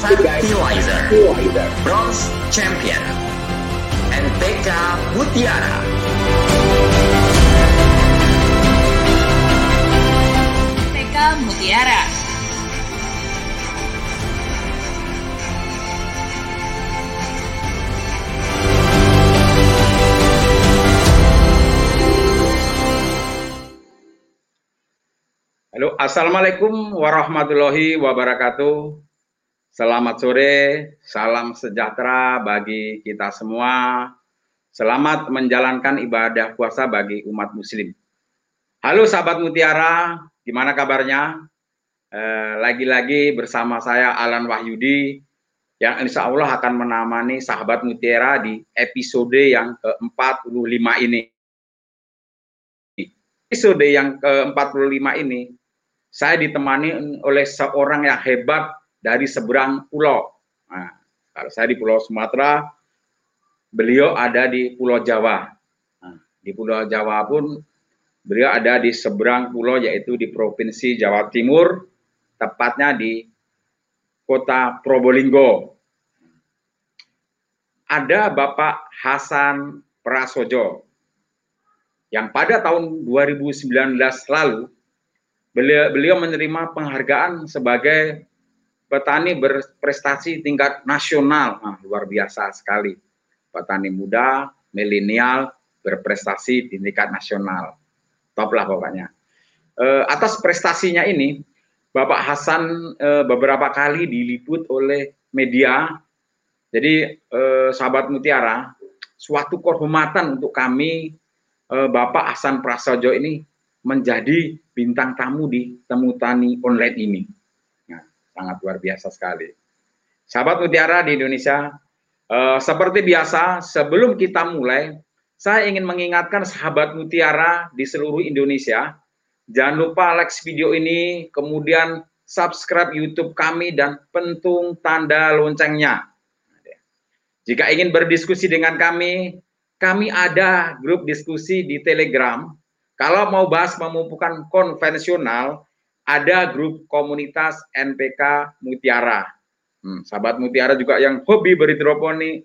fertilizer, bronze champion, NPK Mutiara. NPK Mutiara. Halo, Assalamualaikum warahmatullahi wabarakatuh. Selamat sore, salam sejahtera bagi kita semua. Selamat menjalankan ibadah puasa bagi umat muslim. Halo sahabat Mutiara, gimana kabarnya? Eh, lagi-lagi bersama saya Alan Wahyudi yang insya Allah akan menemani sahabat Mutiara di episode yang ke-45 ini. Episode yang ke-45 ini saya ditemani oleh seorang yang hebat dari seberang pulau. Nah, kalau saya di Pulau Sumatera, beliau ada di Pulau Jawa. Nah, di Pulau Jawa pun beliau ada di seberang pulau yaitu di Provinsi Jawa Timur, tepatnya di Kota Probolinggo. Ada Bapak Hasan Prasojo yang pada tahun 2019 lalu beliau, beliau menerima penghargaan sebagai petani berprestasi tingkat nasional. Nah, luar biasa sekali. Petani muda, milenial, berprestasi di tingkat nasional. Top lah pokoknya. E, atas prestasinya ini, Bapak Hasan e, beberapa kali diliput oleh media. Jadi, e, sahabat Mutiara, suatu kehormatan untuk kami, e, Bapak Hasan Prasojo ini menjadi bintang tamu di Temu Tani Online ini. Sangat luar biasa sekali. Sahabat Mutiara di Indonesia, eh, seperti biasa, sebelum kita mulai, saya ingin mengingatkan sahabat Mutiara di seluruh Indonesia, jangan lupa like video ini, kemudian subscribe YouTube kami dan pentung tanda loncengnya. Jika ingin berdiskusi dengan kami, kami ada grup diskusi di Telegram kalau mau bahas memupukkan konvensional, ada grup komunitas NPK Mutiara. Hmm, sahabat Mutiara juga yang hobi berhidroponi,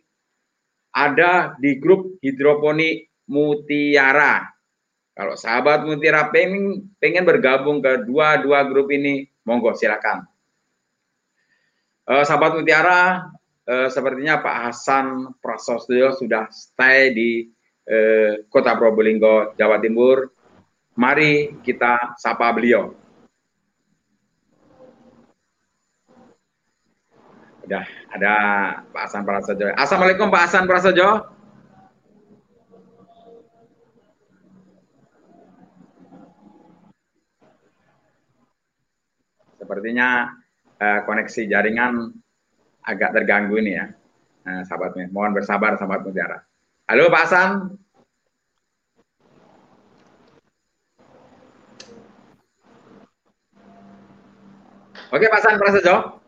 ada di grup hidroponi Mutiara. Kalau sahabat Mutiara pengen, pengen bergabung ke dua-dua grup ini, monggo silakan. Uh, sahabat Mutiara, uh, sepertinya Pak Hasan Prasojo sudah stay di uh, Kota Probolinggo, Jawa Timur. Mari kita sapa beliau. Udah ada Pak Hasan Prasojo. Assalamualaikum Pak Hasan Prasojo. Sepertinya eh, koneksi jaringan agak terganggu ini ya, eh, sahabatnya. Mohon bersabar sahabat mutiara. Halo Pak Hasan. Oke Pak San Prasetyo.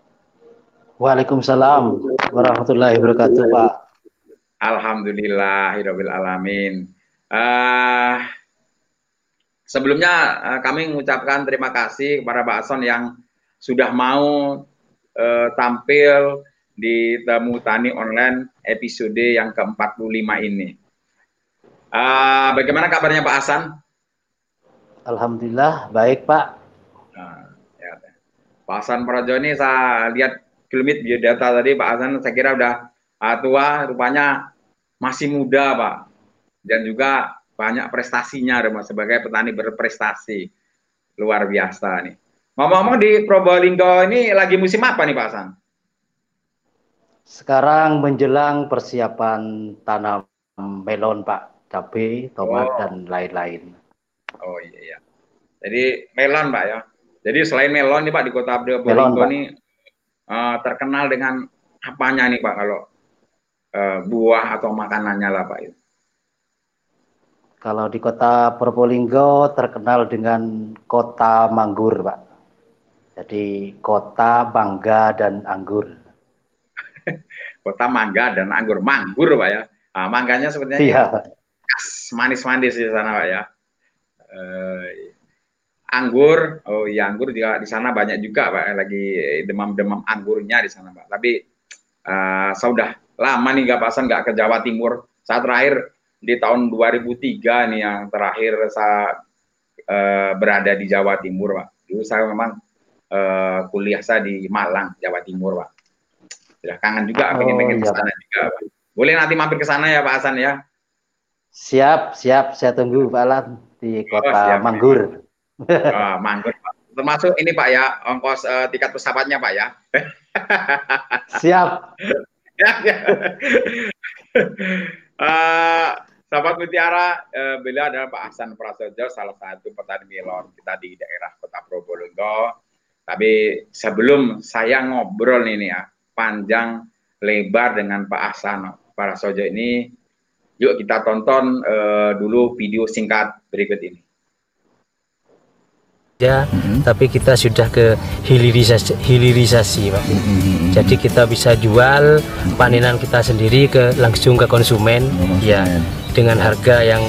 Waalaikumsalam warahmatullahi wabarakatuh Pak. Alhamdulillah hirobil alamin. Uh, sebelumnya uh, kami mengucapkan terima kasih kepada Pak Ason yang sudah mau uh, tampil di Temu Tani Online episode yang ke-45 ini. Uh, bagaimana kabarnya Pak Hasan? Alhamdulillah baik Pak. Pak Hasan Prajo ini saya lihat kilomit biodata tadi Pak Hasan saya kira udah uh, tua, rupanya masih muda Pak. Dan juga banyak prestasinya rumah sebagai petani berprestasi. Luar biasa nih. Ngomong-ngomong di Probolinggo ini lagi musim apa nih Pak Hasan? Sekarang menjelang persiapan tanam melon Pak, cabai, tomat oh. dan lain-lain. Oh iya iya. Jadi melon Pak ya. Jadi selain melon nih Pak di Kota Probolinggo ini uh, terkenal dengan apanya nih Pak kalau uh, buah atau makanannya lah Pak? Kalau di Kota Probolinggo terkenal dengan kota manggur Pak. Jadi kota mangga dan anggur. kota mangga dan anggur, manggur Pak ya. Nah, mangganya sepertinya iya. manis-manis di sana Pak ya. Uh, anggur, oh iya anggur juga di sana banyak juga Pak, lagi demam-demam anggurnya di sana Pak. Tapi uh, saya udah lama nih nggak pasan nggak ke Jawa Timur. Saat terakhir di tahun 2003 nih yang terakhir saya uh, berada di Jawa Timur Pak. Dulu saya memang uh, kuliah saya di Malang, Jawa Timur Pak. Sudah kangen juga, oh, pengen-pengen iya, ke sana juga Pak. Boleh nanti mampir ke sana ya Pak Hasan ya. Siap, siap. Saya tunggu Pak Alan di oh, kota oh, Manggur. Manggut Pak. Termasuk ini Pak ya, ongkos uh, tiket pesawatnya Pak ya. Siap. ya, ya. uh, Sahabat Mutiara, uh, beliau adalah Pak Hasan Prasojo, salah satu petani melon kita di daerah Kota Probolinggo. Tapi sebelum saya ngobrol ini ya, panjang lebar dengan Pak Hasan Prasojo ini, yuk kita tonton uh, dulu video singkat berikut ini ya, mm-hmm. tapi kita sudah ke hilirisasi, hilirisasi Pak. Mm-hmm. Jadi kita bisa jual panenan kita sendiri ke langsung ke konsumen, mm-hmm. ya dengan harga yang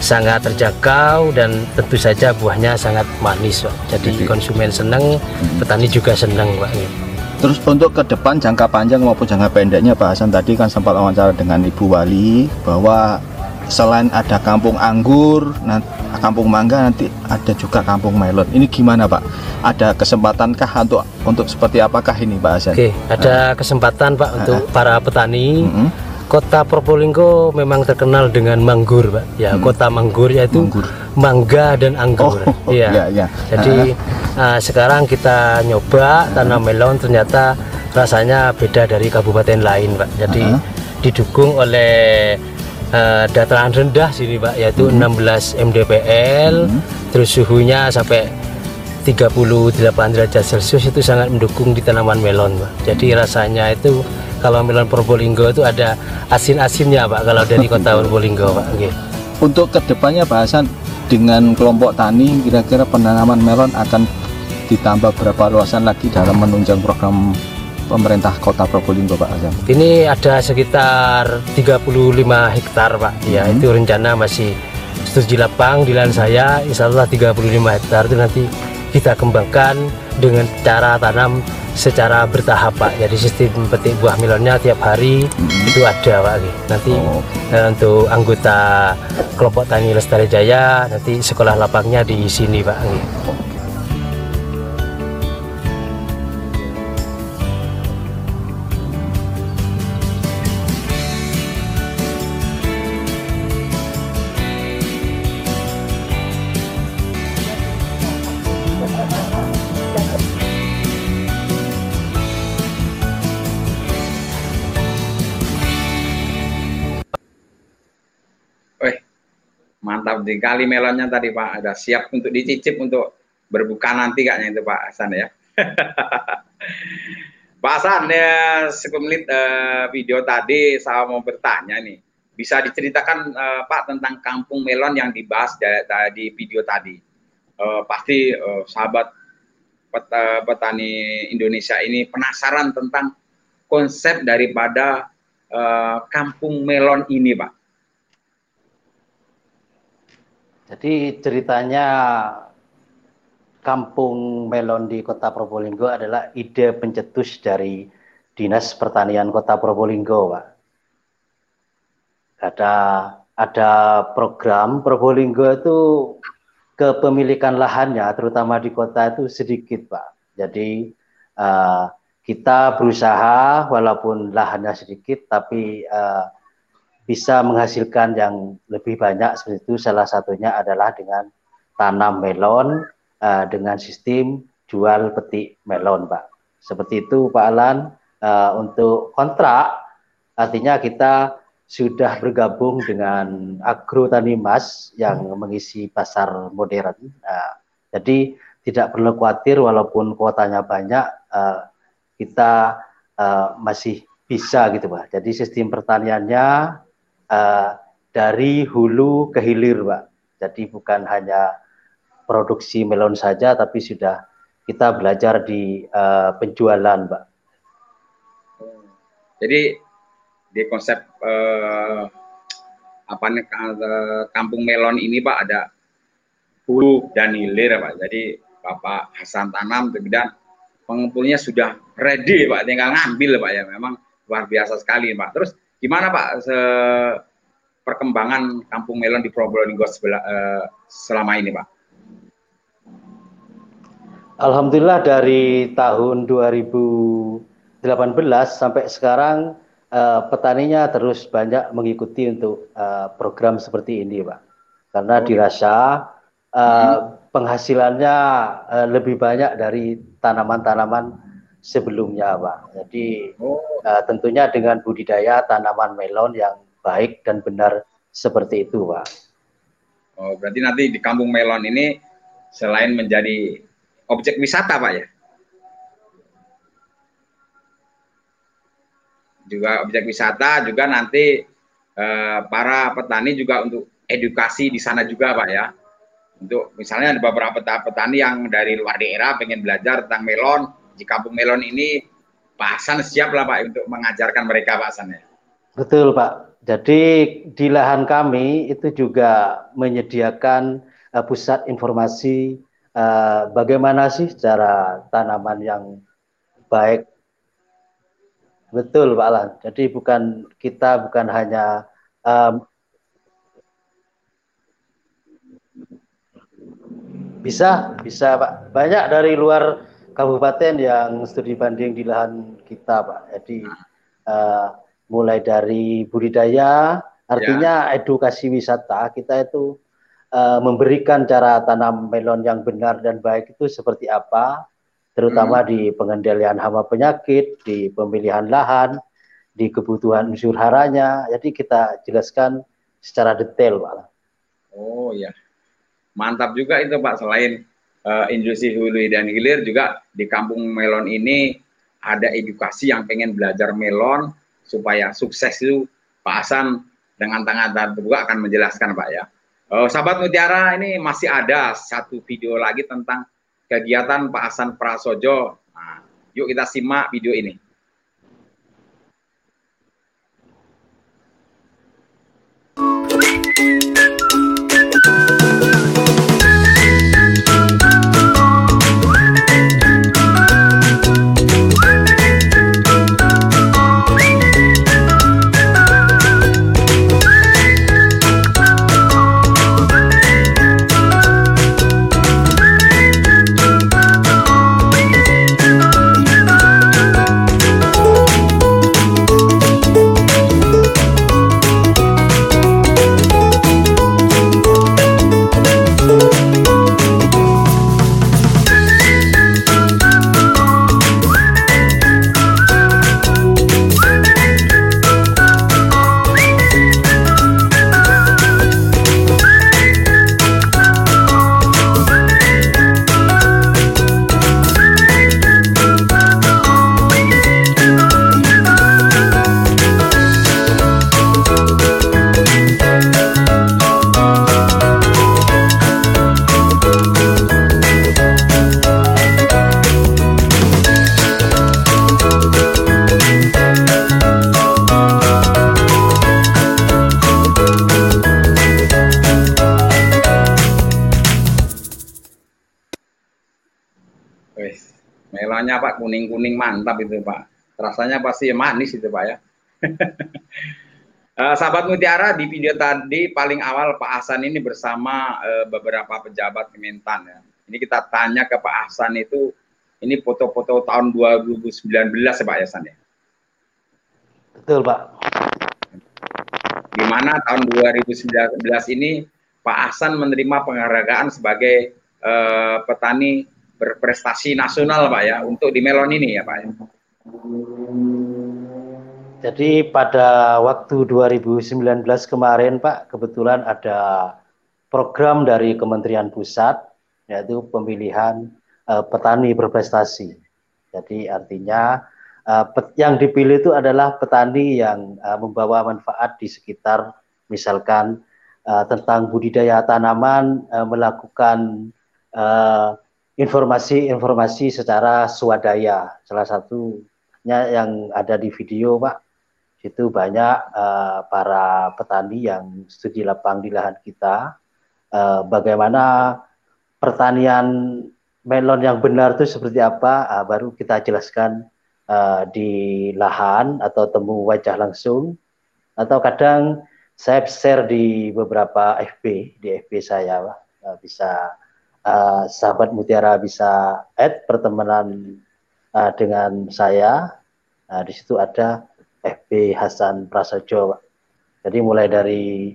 sangat terjangkau dan tentu saja buahnya sangat manis Pak. Jadi, Jadi konsumen senang, mm-hmm. petani juga senang Pak. Terus untuk ke depan jangka panjang maupun jangka pendeknya Pak Hasan tadi kan sempat wawancara dengan Ibu Wali bahwa selain ada kampung anggur, kampung mangga nanti ada juga kampung melon. Ini gimana Pak? Ada kesempatankah untuk untuk seperti apakah ini Pak Hasan? Oke, ada uh, kesempatan Pak uh, untuk para petani. Uh, uh, Kota Probolinggo memang terkenal dengan manggur, Pak. Ya, hmm. kota manggur yaitu manggur. mangga dan anggur. Oh, ya. ya, ya. Jadi uh, uh, sekarang kita nyoba tanam melon ternyata rasanya beda dari kabupaten lain, Pak. Jadi uh -huh. didukung oleh uh, dataran rendah sini Pak yaitu hmm. 16 mdpl hmm. terus suhunya sampai 38 derajat celcius itu sangat mendukung di tanaman melon Pak jadi rasanya itu kalau melon Probolinggo itu ada asin-asinnya Pak kalau dari kota Probolinggo Pak okay. untuk ke depannya Pak Hasan dengan kelompok tani kira-kira penanaman melon akan ditambah berapa luasan lagi dalam menunjang program pemerintah kota Probolinggo Pak Azam? Ini ada sekitar 35 hektar Pak ya hmm. itu rencana masih studi lapang di lahan saya insya Allah 35 hektar itu nanti kita kembangkan dengan cara tanam secara bertahap Pak jadi sistem petik buah melonnya tiap hari hmm. itu ada Pak nanti oh. eh, untuk anggota kelompok tani Lestari Jaya nanti sekolah lapangnya di sini Pak oh. Mantap di kali melonnya tadi Pak. Ada siap untuk dicicip untuk berbuka nanti kayaknya itu Pak Hasan ya. Pak Hasan ya semenit uh, video tadi saya mau bertanya nih. Bisa diceritakan uh, Pak tentang kampung melon yang dibahas di, video tadi. Uh, pasti uh, sahabat pet, uh, petani Indonesia ini penasaran tentang konsep daripada uh, kampung melon ini Pak Jadi ceritanya Kampung Melon di Kota Probolinggo adalah ide pencetus dari Dinas Pertanian Kota Probolinggo, Pak. Ada ada program Probolinggo itu kepemilikan lahannya, terutama di kota itu sedikit, Pak. Jadi uh, kita berusaha walaupun lahannya sedikit, tapi uh, bisa menghasilkan yang lebih banyak seperti itu salah satunya adalah dengan tanam melon uh, dengan sistem jual petik melon Pak. Seperti itu Pak Alan uh, untuk kontrak artinya kita sudah bergabung dengan Agro Tani Mas yang mengisi pasar modern. Uh, jadi tidak perlu khawatir walaupun kuotanya banyak uh, kita uh, masih bisa gitu Pak. Jadi sistem pertaniannya uh, dari hulu ke hilir, Pak. Jadi bukan hanya produksi melon saja, tapi sudah kita belajar di uh, penjualan, Pak. Jadi di konsep uh, apa kampung melon ini, Pak, ada hulu dan hilir Pak. Jadi Bapak Hasan Tanam kemudian pengumpulnya sudah ready Pak, tinggal ngambil Pak ya. Memang luar biasa sekali Pak. Terus gimana Pak se perkembangan Kampung Melon di Probolinggo uh, selama ini Pak? Alhamdulillah dari tahun 2018 sampai sekarang uh, petaninya terus banyak mengikuti untuk uh, program seperti ini, Pak. Karena oh. dirasa uh, hmm. penghasilannya uh, lebih banyak dari tanaman-tanaman sebelumnya, Pak. Jadi oh. uh, tentunya dengan budidaya tanaman melon yang baik dan benar seperti itu, Pak. Oh, berarti nanti di Kampung Melon ini selain menjadi objek wisata Pak ya. Juga objek wisata juga nanti eh, para petani juga untuk edukasi di sana juga Pak ya. Untuk misalnya ada beberapa petani yang dari luar daerah pengen belajar tentang melon di kampung melon ini Pak Hasan siap lah Pak untuk mengajarkan mereka Pak Hasan ya. Betul Pak. Jadi di lahan kami itu juga menyediakan uh, pusat informasi uh, bagaimana sih cara tanaman yang baik betul Pak Alan jadi bukan kita bukan hanya um, bisa bisa Pak banyak dari luar kabupaten yang studi banding di lahan kita Pak jadi uh, mulai dari budidaya artinya ya. edukasi wisata kita itu uh, memberikan cara tanam melon yang benar dan baik itu seperti apa, terutama hmm. di pengendalian hama penyakit, di pemilihan lahan, di kebutuhan unsur haranya. Jadi kita jelaskan secara detail, Pak. Oh ya, mantap juga itu Pak. Selain uh, industri hulu dan hilir juga di kampung melon ini ada edukasi yang pengen belajar melon supaya sukses itu Pak Hasan dengan tangan terbuka akan menjelaskan Pak ya. Oh, sahabat Mutiara ini masih ada satu video lagi tentang kegiatan Pak Hasan Prasojo. Nah, yuk kita simak video ini. Mantap itu Pak. Rasanya pasti manis itu Pak ya. uh, sahabat Mutiara di video tadi paling awal Pak Hasan ini bersama uh, beberapa pejabat Kementan ya. Ini kita tanya ke Pak Hasan itu ini foto-foto tahun 2019 ya Pak Hasan ya. Betul Pak. Di mana tahun 2019 ini Pak Hasan menerima penghargaan sebagai uh, petani berprestasi nasional Pak ya untuk di melon ini ya Pak. Ya. Jadi pada waktu 2019 kemarin Pak kebetulan ada program dari Kementerian Pusat yaitu pemilihan uh, petani berprestasi. Jadi artinya uh, yang dipilih itu adalah petani yang uh, membawa manfaat di sekitar misalkan uh, tentang budidaya tanaman uh, melakukan uh, informasi-informasi secara swadaya. Salah satunya yang ada di video, Pak, itu banyak uh, para petani yang studi lapang di lahan kita, uh, bagaimana pertanian melon yang benar itu seperti apa, uh, baru kita jelaskan uh, di lahan atau temu wajah langsung, atau kadang saya share di beberapa FB, di FB saya uh, bisa uh, sahabat Mutiara bisa add pertemanan uh, dengan saya. Nah, di situ ada FB Hasan Prasojo. Jadi mulai dari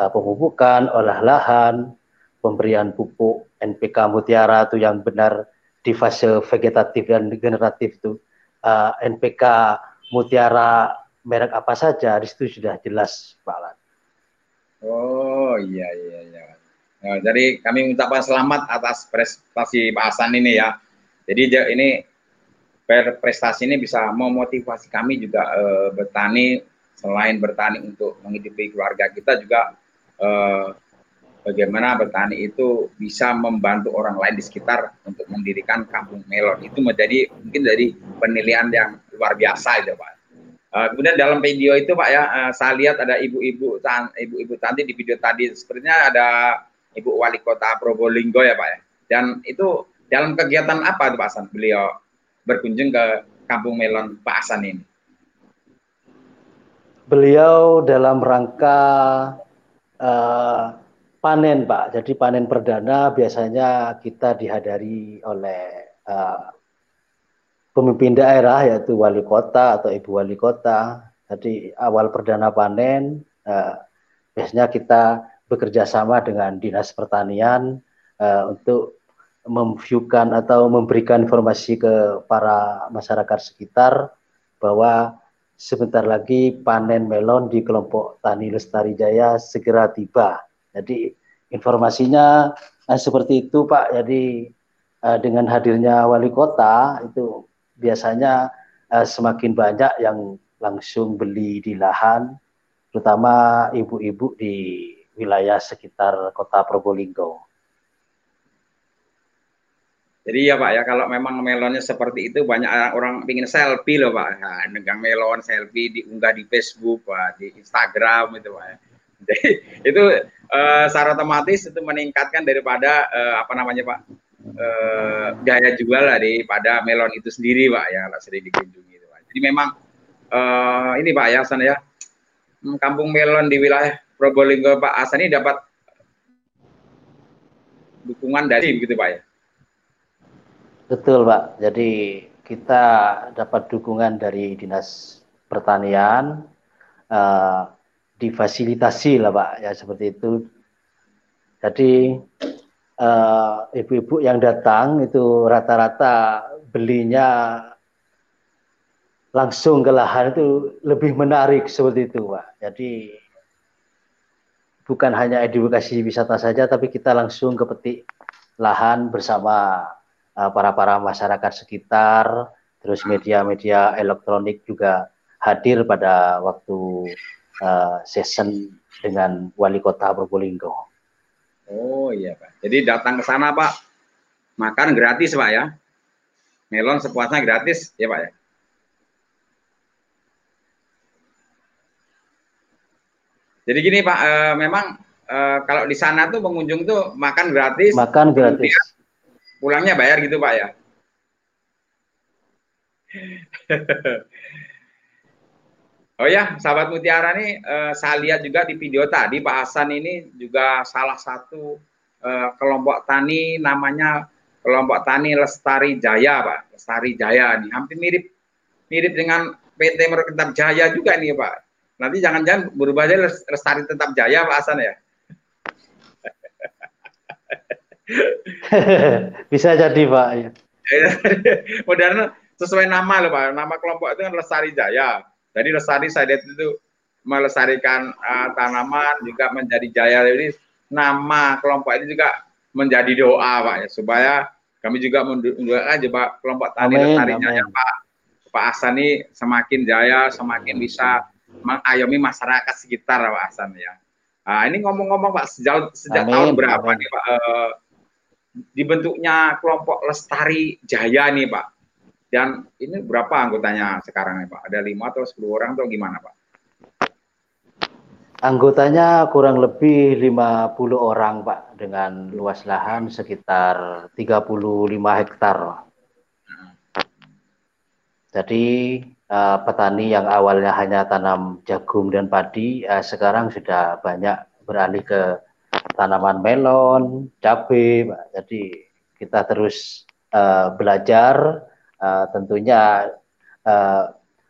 uh, pemupukan, olah lahan, pemberian pupuk NPK Mutiara itu yang benar di fase vegetatif dan generatif itu uh, NPK Mutiara merek apa saja di situ sudah jelas Pak Alan. Oh iya iya iya. Nah, jadi kami mengucapkan selamat atas prestasi Pak Hasan ini ya. Jadi ini prestasi ini bisa memotivasi kami juga uh, bertani selain bertani untuk menghidupi keluarga kita juga uh, bagaimana petani itu bisa membantu orang lain di sekitar untuk mendirikan kampung melon itu menjadi mungkin dari penilaian yang luar biasa itu pak. Uh, kemudian dalam video itu pak ya uh, saya lihat ada ibu-ibu ibu-ibu tadi di video tadi sepertinya ada ibu wali kota Probolinggo ya pak ya dan itu dalam kegiatan apa pak Hasan beliau berkunjung ke kampung melon Pak Hasan ini? Beliau dalam rangka uh, panen Pak. Jadi panen perdana biasanya kita dihadiri oleh uh, pemimpin daerah yaitu wali kota atau ibu wali kota. Jadi awal perdana panen uh, biasanya kita bekerja sama dengan dinas pertanian uh, untuk memviewkan atau memberikan informasi ke para masyarakat sekitar bahwa sebentar lagi panen melon di kelompok Tani Lestari Jaya segera tiba jadi informasinya eh, seperti itu Pak. Jadi eh, dengan hadirnya wali kota itu biasanya eh, semakin banyak yang langsung beli di lahan, terutama ibu-ibu di wilayah sekitar kota Probolinggo. Jadi ya Pak ya kalau memang melonnya seperti itu banyak orang ingin selfie loh Pak. Nah, negang melon selfie diunggah di Facebook Pak, di Instagram itu Pak. Jadi itu uh, secara otomatis itu meningkatkan daripada uh, apa namanya Pak uh, gaya jual daripada melon itu sendiri Pak ya sering dikunjungi itu, Pak. Jadi memang uh, ini Pak ya sana ya hmm, kampung melon di wilayah Probolinggo Pak Asan ini dapat dukungan dari begitu Pak ya. Betul Pak. Jadi kita dapat dukungan dari dinas pertanian. Uh, difasilitasi lah Pak ya seperti itu. Jadi eh, ibu-ibu uh, yang datang itu rata-rata belinya langsung ke lahan itu lebih menarik seperti itu Pak. Jadi bukan hanya edukasi wisata saja tapi kita langsung ke petik lahan bersama uh, para para masyarakat sekitar terus media-media elektronik juga hadir pada waktu uh, session dengan wali kota Probolinggo. Oh iya Pak. Jadi datang ke sana Pak, makan gratis Pak ya. Melon sepuasnya gratis ya Pak ya. Jadi gini Pak, uh, memang uh, kalau di sana tuh pengunjung tuh makan gratis. Makan gratis. Pulangnya bayar gitu Pak ya. Oh ya, sahabat Mutiara nih, uh, saya lihat juga di video tadi Pak Hasan ini juga salah satu kelompok tani namanya kelompok tani Lestari Jaya, Pak. Lestari Jaya nih, hampir mirip mirip dengan PT Merek Tetap Jaya juga nih, Pak. Nanti jangan-jangan berubah aja Lestari Tetap Jaya, Pak Hasan ya. Bisa jadi, Pak. Modern sesuai nama loh, Pak. Nama kelompok itu kan Lestari Jaya jadi lestari saya lihat itu melestarikan uh, tanaman juga menjadi jaya. Jadi nama kelompok ini juga menjadi doa Pak ya supaya kami juga mendoakan coba kelompok tani lestarinya ya Pak Pak Hasan ini semakin jaya, semakin bisa mengayomi masyarakat sekitar Pak Hasan ya. Nah, ini ngomong-ngomong Pak sejak sejak amin, tahun berapa amin. nih Pak uh, dibentuknya kelompok lestari jaya nih Pak dan ini berapa anggotanya sekarang nih Pak? Ada lima atau sepuluh orang atau gimana Pak? Anggotanya kurang lebih 50 orang, Pak, dengan luas lahan sekitar 35 hektar. Jadi uh, petani yang awalnya hanya tanam jagung dan padi, uh, sekarang sudah banyak beralih ke tanaman melon, cabai. Jadi kita terus uh, belajar, uh, tentunya uh,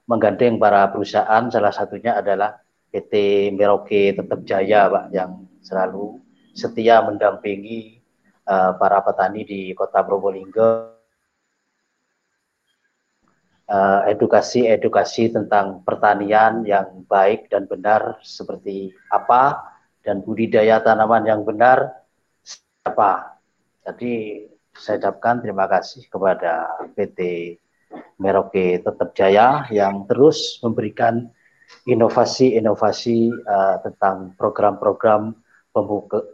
menggandeng para perusahaan, salah satunya adalah PT Merauke Tetap Jaya Pak yang selalu setia mendampingi uh, para petani di Kota Probolinggo edukasi-edukasi uh, tentang pertanian yang baik dan benar seperti apa dan budidaya tanaman yang benar apa. Jadi saya ucapkan terima kasih kepada PT Merauke Tetap Jaya yang terus memberikan inovasi-inovasi uh, tentang program-program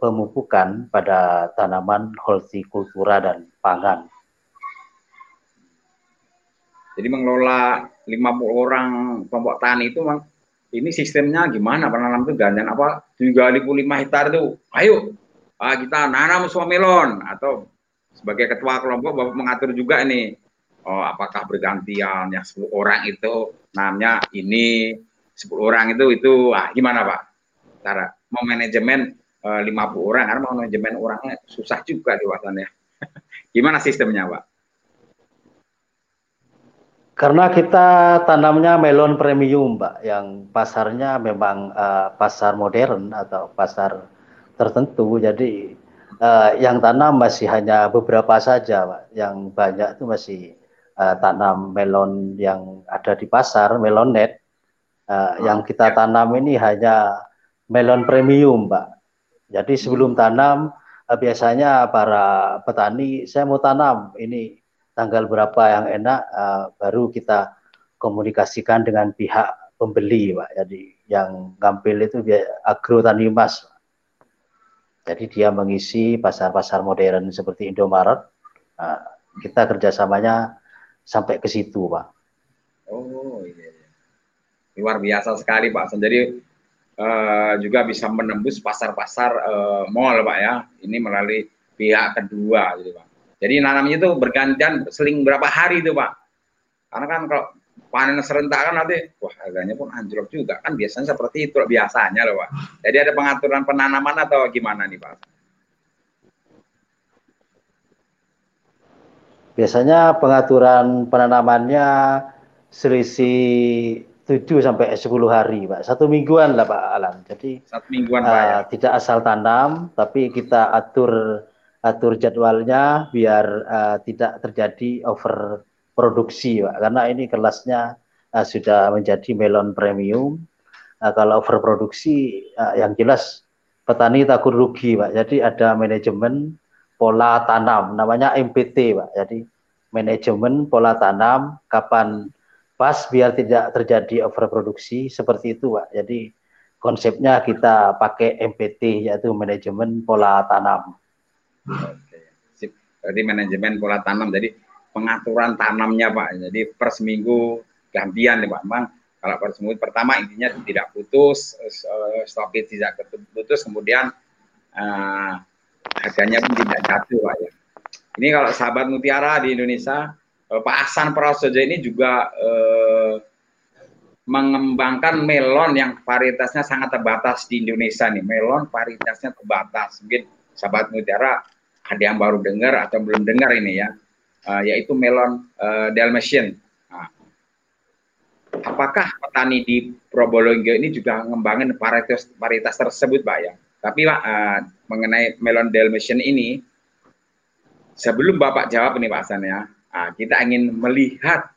pemupukan pada tanaman hortikultura dan pangan. Jadi mengelola 50 orang kelompok tani itu memang ini sistemnya gimana penanam itu gantian apa 35 hektar itu ayo ah, kita nanam semua melon atau sebagai ketua kelompok Bapak mengatur juga ini oh apakah bergantian yang 10 orang itu namanya ini 10 orang itu itu ah gimana Pak? Cara mau manajemen eh, 50 orang karena mau manajemen orangnya susah juga di watannya. gimana sistemnya Pak? Karena kita tanamnya melon premium, Pak, yang pasarnya memang uh, pasar modern atau pasar tertentu. Jadi uh, yang tanam masih hanya beberapa saja, Pak. Yang banyak itu masih uh, tanam melon yang ada di pasar, melon net. Uh, yang kita tanam ini hanya melon premium, Pak. Jadi sebelum tanam uh, biasanya para petani saya mau tanam ini tanggal berapa yang enak uh, baru kita komunikasikan dengan pihak pembeli, Pak. Jadi yang ngambil itu agro tani mas. Jadi dia mengisi pasar-pasar modern seperti Indomaret. Uh, kita kerjasamanya sampai ke situ, Pak. Oh iya luar biasa sekali Pak. Jadi uh, juga bisa menembus pasar-pasar uh, mall Pak ya. Ini melalui pihak kedua gitu Pak. Jadi nanamnya itu bergantian seling berapa hari itu Pak. Karena kan kalau panen serentak kan nanti wah harganya pun anjlok juga kan biasanya seperti itu biasanya loh Pak. Jadi ada pengaturan penanaman atau gimana nih Pak? Biasanya pengaturan penanamannya selisih 7 sampai 10 hari, Pak. Satu mingguan lah Pak Alan. Jadi satu mingguan uh, Pak. Ya. Tidak asal tanam, tapi kita atur atur jadwalnya biar uh, tidak terjadi over produksi, Pak. Karena ini kelasnya uh, sudah menjadi melon premium. Uh, kalau overproduksi uh, yang jelas petani takut rugi, Pak. Jadi ada manajemen pola tanam, namanya MPT, Pak. Jadi manajemen pola tanam, kapan pas biar tidak terjadi overproduksi seperti itu Pak. Jadi konsepnya kita pakai MPT yaitu manajemen pola tanam. Oke. Sip. Manajemen pola tanam. Jadi pengaturan tanamnya Pak. Jadi per seminggu gantian nih Pak. Memang kalau per seminggu pertama intinya tidak putus, eh, stoknya tidak putus, kemudian uh, harganya pun tidak jatuh Pak ya. Ini kalau sahabat mutiara di Indonesia Pak Hasan Prasojo ini juga uh, mengembangkan melon yang varietasnya sangat terbatas di Indonesia nih. Melon varietasnya terbatas. Mungkin sahabat mutiara ada yang baru dengar atau belum dengar ini ya, uh, yaitu melon uh, Dalmatian. Nah, apakah petani di Probolinggo ini juga mengembangkan varietas varietas tersebut, Pak ya? Tapi Pak uh, mengenai melon Dalmatian ini, sebelum Bapak jawab ini Pak Hasan ya, Nah, kita ingin melihat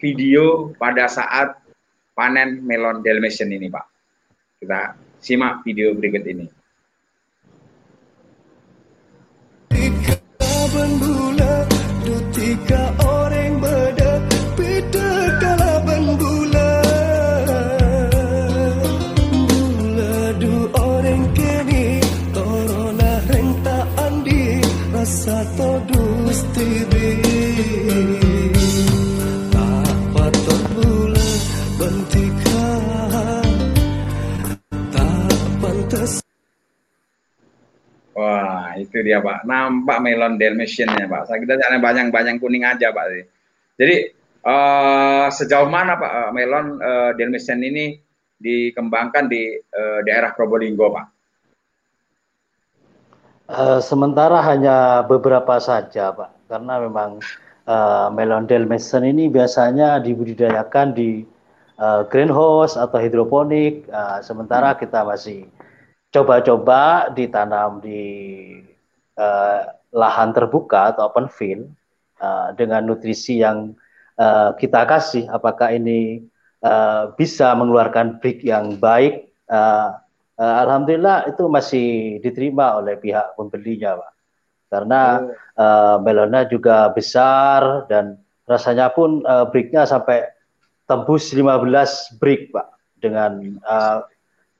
video pada saat panen melon Dalmatian ini, Pak. Kita simak video berikut ini. jika orang beda beda kalaban bula bula du orang kini torona renta andi rasa todus tidak itu dia Pak. Nampak melon dalmatiannya Pak. Saya kita jangan banyak-banyak kuning aja Pak. Jadi uh, sejauh mana Pak uh, melon uh, dalmatian ini dikembangkan di uh, daerah Probolinggo Pak? Uh, sementara hanya beberapa saja Pak. Karena memang uh, melon dalmatian ini biasanya dibudidayakan di uh, greenhouse atau hidroponik. Uh, sementara kita masih coba-coba ditanam di uh, lahan terbuka atau open field uh, dengan nutrisi yang uh, kita kasih. Apakah ini uh, bisa mengeluarkan brick yang baik? Uh, uh, alhamdulillah itu masih diterima oleh pihak pembelinya pak. Karena uh, melona juga besar dan rasanya pun uh, bricknya sampai tembus 15 brick pak dengan uh,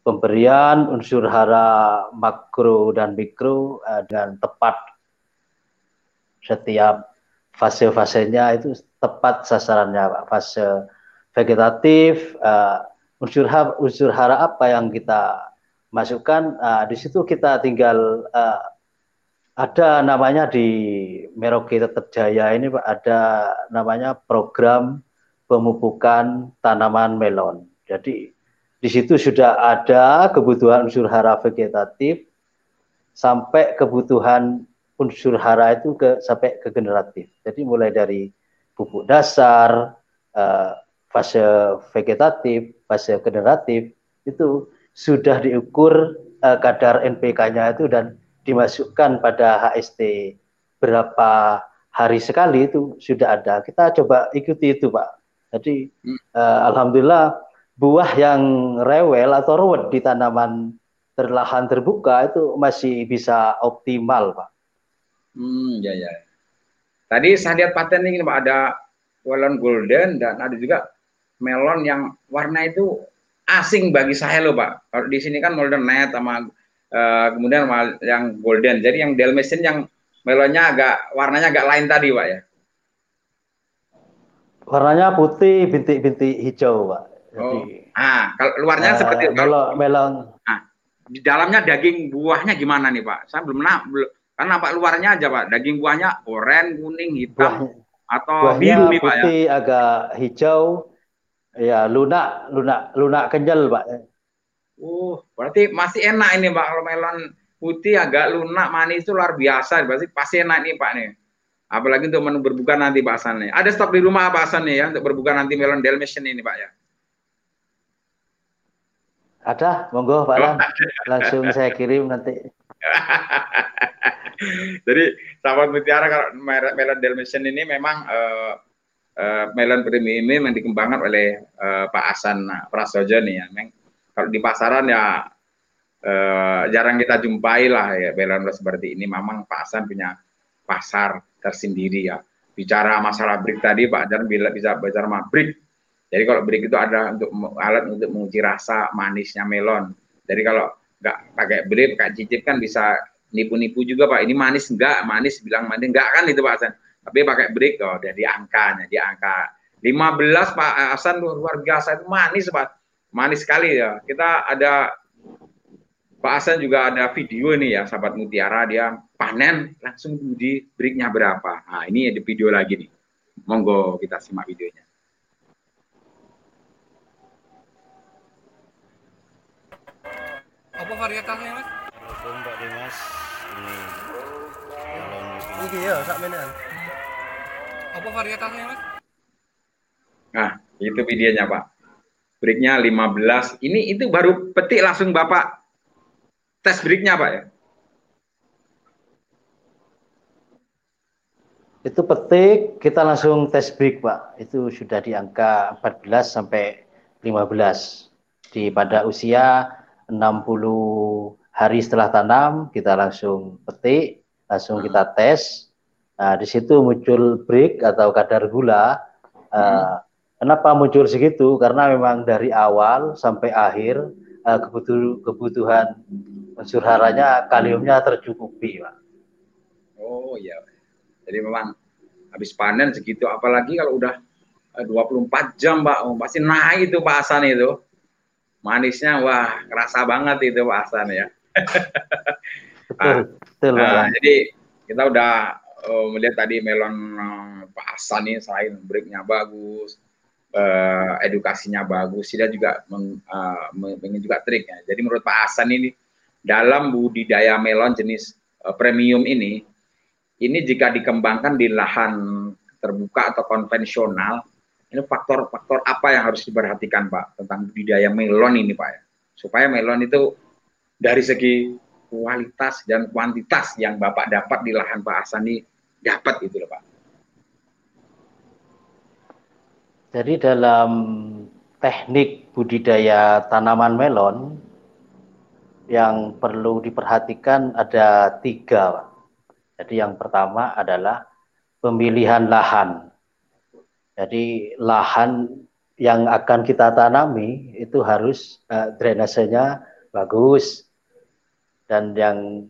pemberian unsur hara makro dan mikro uh, dengan tepat setiap fase-fasenya itu tepat sasarannya Pak. Fase vegetatif uh, unsur hara, unsur hara apa yang kita masukkan uh, di situ kita tinggal uh, ada namanya di Merauke Tetap Jaya ini Pak ada namanya program pemupukan tanaman melon. Jadi di situ sudah ada kebutuhan unsur hara vegetatif sampai kebutuhan unsur hara itu ke sampai ke generatif. Jadi mulai dari pupuk dasar, uh, fase vegetatif, fase generatif itu sudah diukur uh, kadar NPK-nya itu dan dimasukkan pada HST berapa hari sekali itu sudah ada. Kita coba ikuti itu, Pak. Jadi uh, alhamdulillah buah yang rewel atau ruwet di tanaman terlahan terbuka itu masih bisa optimal, Pak. Hmm, ya ya. Tadi saya lihat paten ini Pak ada melon golden dan ada juga melon yang warna itu asing bagi saya loh Pak. Kalau di sini kan golden net sama uh, kemudian yang golden. Jadi yang dalmatian yang melonnya agak warnanya agak lain tadi Pak ya. Warnanya putih bintik-bintik hijau Pak. Oh. Ah, kalau luarnya uh, seperti kalau melon. Nah, di dalamnya daging buahnya gimana nih Pak? Saya belum pernah belum kan nampak luarnya aja Pak. Daging buahnya oranye, kuning, hitam Buah, atau biru nih Pak ya. Putih agak hijau. Ya, lunak, lunak, lunak kenyal Pak. Uh, berarti masih enak ini Pak kalau melon putih agak lunak manis itu luar biasa. Berarti pasti enak nih Pak nih. Apalagi untuk menu berbuka nanti Pak Hasan nih. Ada stok di rumah Pak Hasan nih ya untuk berbuka nanti melon Dalmatian ini Pak ya. Ada, monggo Pak Lan. Langsung saya kirim nanti. Jadi sahabat mutiara kalau melon Dalmatian ini memang uh, uh, melon premium ini yang dikembangkan oleh uh, Pak Hasan Prasojo nih ya. Memang kalau di pasaran ya uh, jarang kita jumpai lah ya melon seperti ini. Memang Pak Hasan punya pasar tersendiri ya. Bicara masalah brick tadi Pak Jan bila bisa bicara sama brick jadi kalau break itu ada untuk alat untuk menguji rasa manisnya melon. Jadi kalau nggak pakai break, pakai cicip kan bisa nipu-nipu juga Pak. Ini manis enggak, manis bilang manis enggak kan itu Pak Hasan. Tapi pakai break oh dari angkanya, di angka 15 Pak Hasan luar biasa itu manis Pak. Manis sekali ya. Kita ada Pak Hasan juga ada video ini ya, sahabat Mutiara dia panen langsung di breaknya berapa. Nah ini ada video lagi nih. Monggo kita simak videonya. Apa varietasnya mas? Assalamualaikum Pak Dimas. Ini melon Iki ya, sak menan. Apa varietasnya mas? Nah, itu videonya Pak. Breaknya 15. Ini itu baru petik langsung Bapak tes breaknya Pak ya? Itu petik, kita langsung tes break Pak. Itu sudah di angka 14 sampai 15. Di pada usia 60 hari setelah tanam kita langsung petik, langsung kita hmm. tes. Nah, di situ muncul break atau kadar gula. Uh, kenapa muncul segitu? Karena memang dari awal sampai akhir uh, kebutuh kebutuhan unsur haranya kaliumnya tercukupi, Pak. Oh iya. Jadi memang habis panen segitu apalagi kalau udah 24 jam, Pak, oh, pasti naik itu Pak Hasan itu manisnya wah kerasa banget itu Pak Hasan ya. Betul, betul nah, jadi kita udah uh, melihat tadi melon uh, Pak Hasan ini selain breaknya bagus, uh, edukasinya bagus, dia juga meng, uh, juga triknya. Jadi menurut Pak Hasan ini dalam budidaya melon jenis uh, premium ini, ini jika dikembangkan di lahan terbuka atau konvensional, ini faktor-faktor apa yang harus diperhatikan Pak tentang budidaya melon ini Pak ya? Supaya melon itu dari segi kualitas dan kuantitas yang Bapak dapat di lahan Pak Hasan ini dapat itu loh Pak. Jadi dalam teknik budidaya tanaman melon yang perlu diperhatikan ada tiga. Pak. Jadi yang pertama adalah pemilihan lahan. Jadi lahan yang akan kita tanami itu harus uh, drainasenya bagus. Dan yang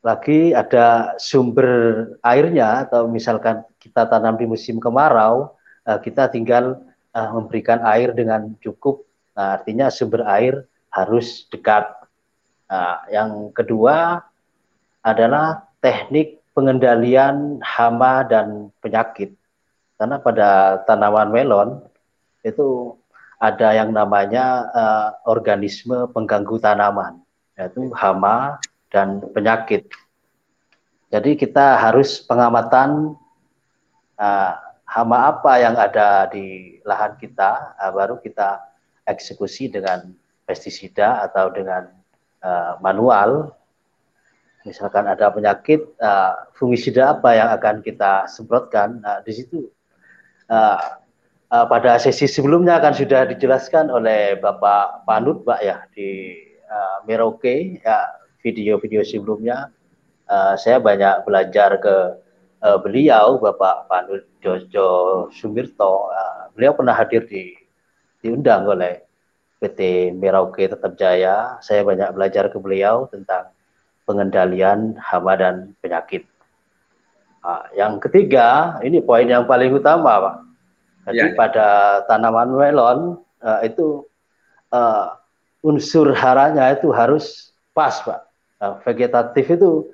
lagi ada sumber airnya atau misalkan kita tanam di musim kemarau uh, kita tinggal uh, memberikan air dengan cukup. Nah, artinya sumber air harus dekat. Nah, yang kedua adalah teknik pengendalian hama dan penyakit karena pada tanaman melon itu ada yang namanya uh, organisme pengganggu tanaman yaitu hama dan penyakit. Jadi kita harus pengamatan uh, hama apa yang ada di lahan kita, uh, baru kita eksekusi dengan pestisida atau dengan uh, manual. Misalkan ada penyakit, uh, fungisida apa yang akan kita semprotkan. Nah, di situ uh, pada sesi sebelumnya akan sudah dijelaskan oleh Bapak Panut, Pak ya di uh, Merauke ya video-video sebelumnya. Uh, saya banyak belajar ke uh, beliau Bapak Panut Jojo Sumirto. Uh, beliau pernah hadir di diundang oleh PT Merauke Tetap Jaya. Saya banyak belajar ke beliau tentang pengendalian hama dan penyakit uh, yang ketiga ini poin yang paling utama Pak jadi ya, ya. pada tanaman melon uh, itu uh, unsur haranya itu harus pas Pak uh, vegetatif itu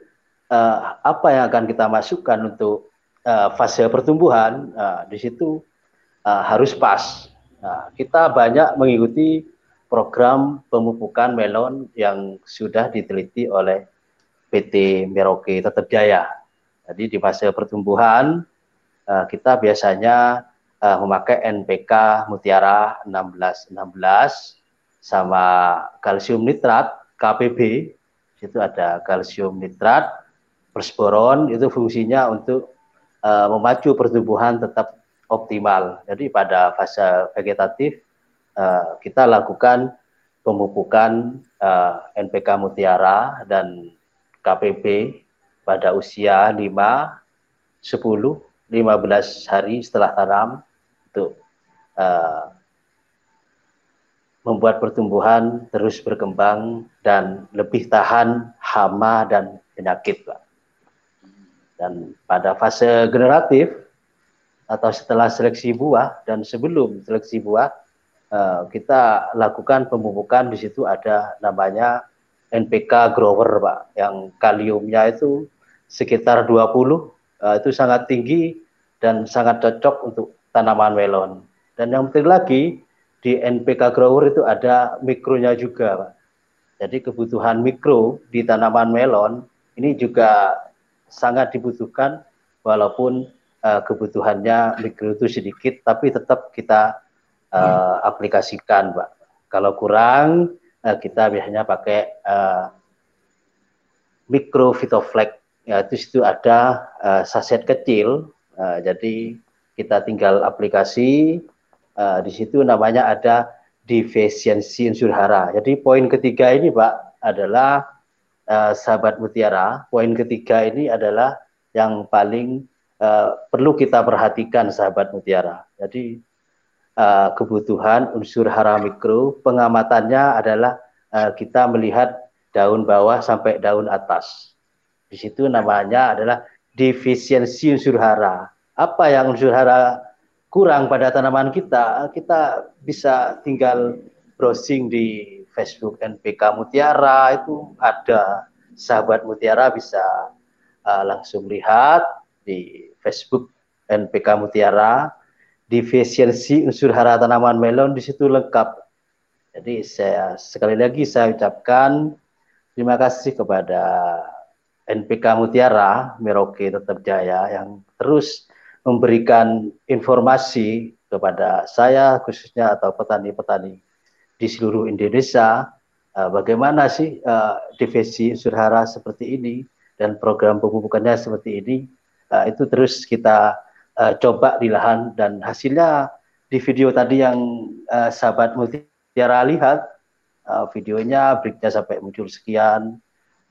uh, apa yang akan kita masukkan untuk uh, fase pertumbuhan uh, di situ uh, harus pas. Nah, kita banyak mengikuti program pemupukan melon yang sudah diteliti oleh PT Merauke Tetap Jaya. Jadi di fase pertumbuhan uh, kita biasanya uh, memakai NPK Mutiara 1616 sama kalsium nitrat KPB situ ada kalsium nitrat, persporon itu fungsinya untuk uh, memacu pertumbuhan tetap optimal. Jadi pada fase vegetatif kita lakukan pemupukan eh, NPK Mutiara dan KPP pada usia 5, 10, 15 hari setelah tanam untuk uh, membuat pertumbuhan terus berkembang dan lebih tahan hama dan penyakit, Pak. Dan pada fase generatif atau setelah seleksi buah dan sebelum seleksi buah, eh, kita lakukan pemupukan di situ ada namanya NPK grower, Pak, yang kaliumnya itu sekitar 20, eh, itu sangat tinggi dan sangat cocok untuk tanaman melon. Dan yang penting lagi, di NPK grower itu ada mikronya juga, Pak. Jadi kebutuhan mikro di tanaman melon ini juga sangat dibutuhkan walaupun uh, kebutuhannya mikro itu sedikit tapi tetap kita uh, aplikasikan, Pak. Kalau kurang uh, kita biasanya pakai uh, mikro Vitoflex ya itu situ ada uh, saset kecil uh, jadi kita tinggal aplikasi uh, di situ namanya ada defisiensi unsur hara. Jadi poin ketiga ini Pak adalah uh, sahabat mutiara. Poin ketiga ini adalah yang paling uh, perlu kita perhatikan sahabat mutiara. Jadi uh, kebutuhan unsur hara mikro pengamatannya adalah uh, kita melihat daun bawah sampai daun atas. Di situ namanya adalah defisiensi unsur hara. Apa yang unsur hara kurang pada tanaman kita, kita bisa tinggal browsing di Facebook NPK Mutiara itu ada sahabat Mutiara bisa uh, langsung lihat di Facebook NPK Mutiara defisiensi unsur hara tanaman melon di situ lengkap. Jadi saya sekali lagi saya ucapkan terima kasih kepada NPK Mutiara Merauke Tetap Jaya yang terus memberikan informasi kepada saya khususnya atau petani-petani di seluruh Indonesia uh, bagaimana sih uh, divisi unsur hara seperti ini dan program pemupukannya seperti ini uh, itu terus kita coba di lahan. Dan hasilnya di video tadi yang sahabat Mutiara lihat uh, videonya breaknya sampai muncul sekian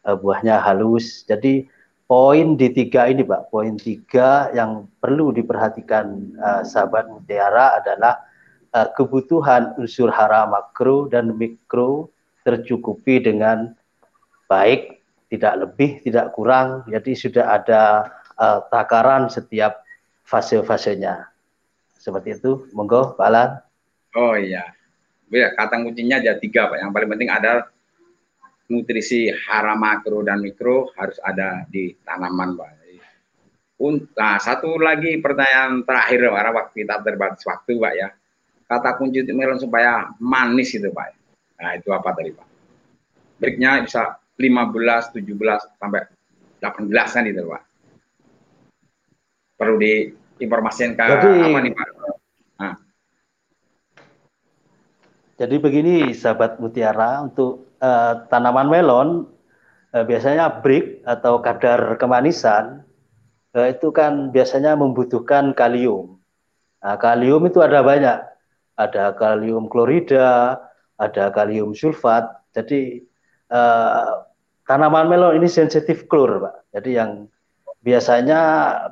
uh, buahnya halus jadi poin di tiga ini pak poin tiga yang perlu diperhatikan uh, sahabat Mutiara adalah uh, kebutuhan unsur hara makro dan mikro tercukupi dengan baik tidak lebih tidak kurang jadi sudah ada uh, takaran setiap fase-fasenya. Seperti itu, monggo Pak Alan. Oh iya, ya, kata kuncinya ada tiga Pak. Yang paling penting ada nutrisi hara makro dan mikro harus ada di tanaman Pak. Nah, satu lagi pertanyaan terakhir karena waktu kita terbatas waktu Pak ya. Kata kunci melon supaya manis itu Pak. Nah itu apa tadi Pak? Breaknya bisa 15, 17 sampai 18 kan itu Pak perlu diinformasikan ke jadi, apa nih Pak? Nah. Jadi begini sahabat mutiara untuk uh, tanaman melon uh, biasanya break atau kadar kemanisan uh, itu kan biasanya membutuhkan kalium. Nah, kalium itu ada banyak, ada kalium klorida, ada kalium sulfat. Jadi uh, tanaman melon ini sensitif klor, Pak. Jadi yang biasanya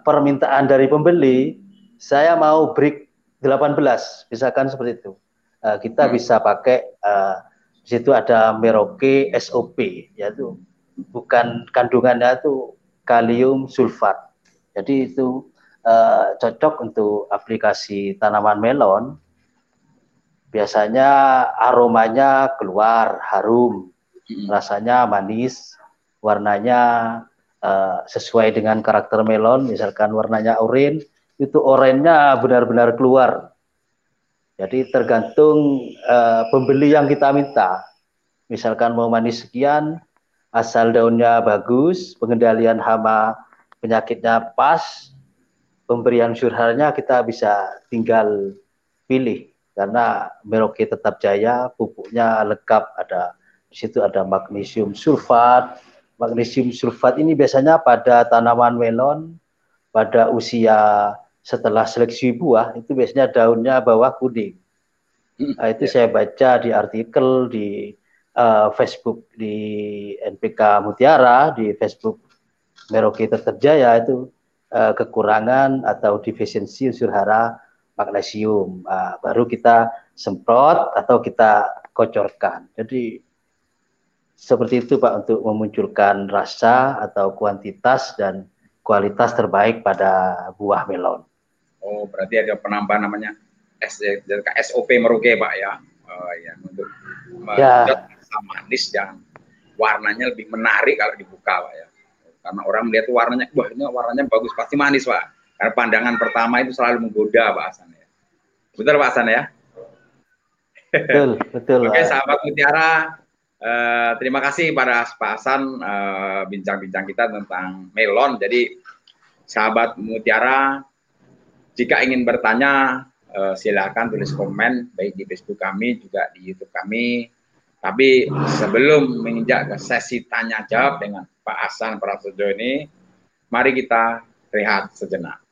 permintaan dari pembeli saya mau break 18 misalkan seperti itu uh, kita hmm. bisa pakai uh, di situ ada Merauke SOP yaitu bukan kandungannya itu kalium sulfat jadi itu uh, cocok untuk aplikasi tanaman melon biasanya aromanya keluar harum hmm. rasanya manis warnanya uh, sesuai dengan karakter melon, misalkan warnanya oranye, itu orennya benar-benar keluar. Jadi tergantung uh, pembeli yang kita minta. Misalkan mau manis sekian, asal daunnya bagus, pengendalian hama penyakitnya pas, pemberian surharnya kita bisa tinggal pilih. Karena Merauke tetap jaya, pupuknya lengkap ada. Di situ ada magnesium sulfat, magnesium sulfat ini biasanya pada tanaman melon pada usia setelah seleksi buah itu biasanya daunnya bawah kuning. Hmm, nah, itu ya. saya baca di artikel di uh, Facebook di NPK Mutiara di Facebook Merauke Tetap Jaya itu uh, kekurangan atau defisiensi unsur hara magnesium. Uh, baru kita semprot atau kita kocorkan. Jadi seperti itu Pak untuk memunculkan rasa atau kuantitas dan kualitas terbaik pada buah melon. Oh, berarti ada penambahan namanya SOP Merauke Pak ya. Oh ya, untuk ya. rasa manis yang warnanya lebih menarik kalau dibuka Pak ya. Karena orang melihat warnanya, wah ini warnanya bagus, pasti manis Pak. Karena pandangan pertama itu selalu menggoda Pak Hasan ya. Betul Pak Hasan ya? Betul, betul. Oke, sahabat Mutiara, Uh, terima kasih pada Pak Hasan uh, bincang-bincang kita tentang melon. Jadi sahabat Mutiara, jika ingin bertanya uh, silakan tulis komen baik di Facebook kami juga di YouTube kami. Tapi sebelum menginjak ke sesi tanya jawab dengan Pak Hasan Prasojo ini, mari kita rehat sejenak.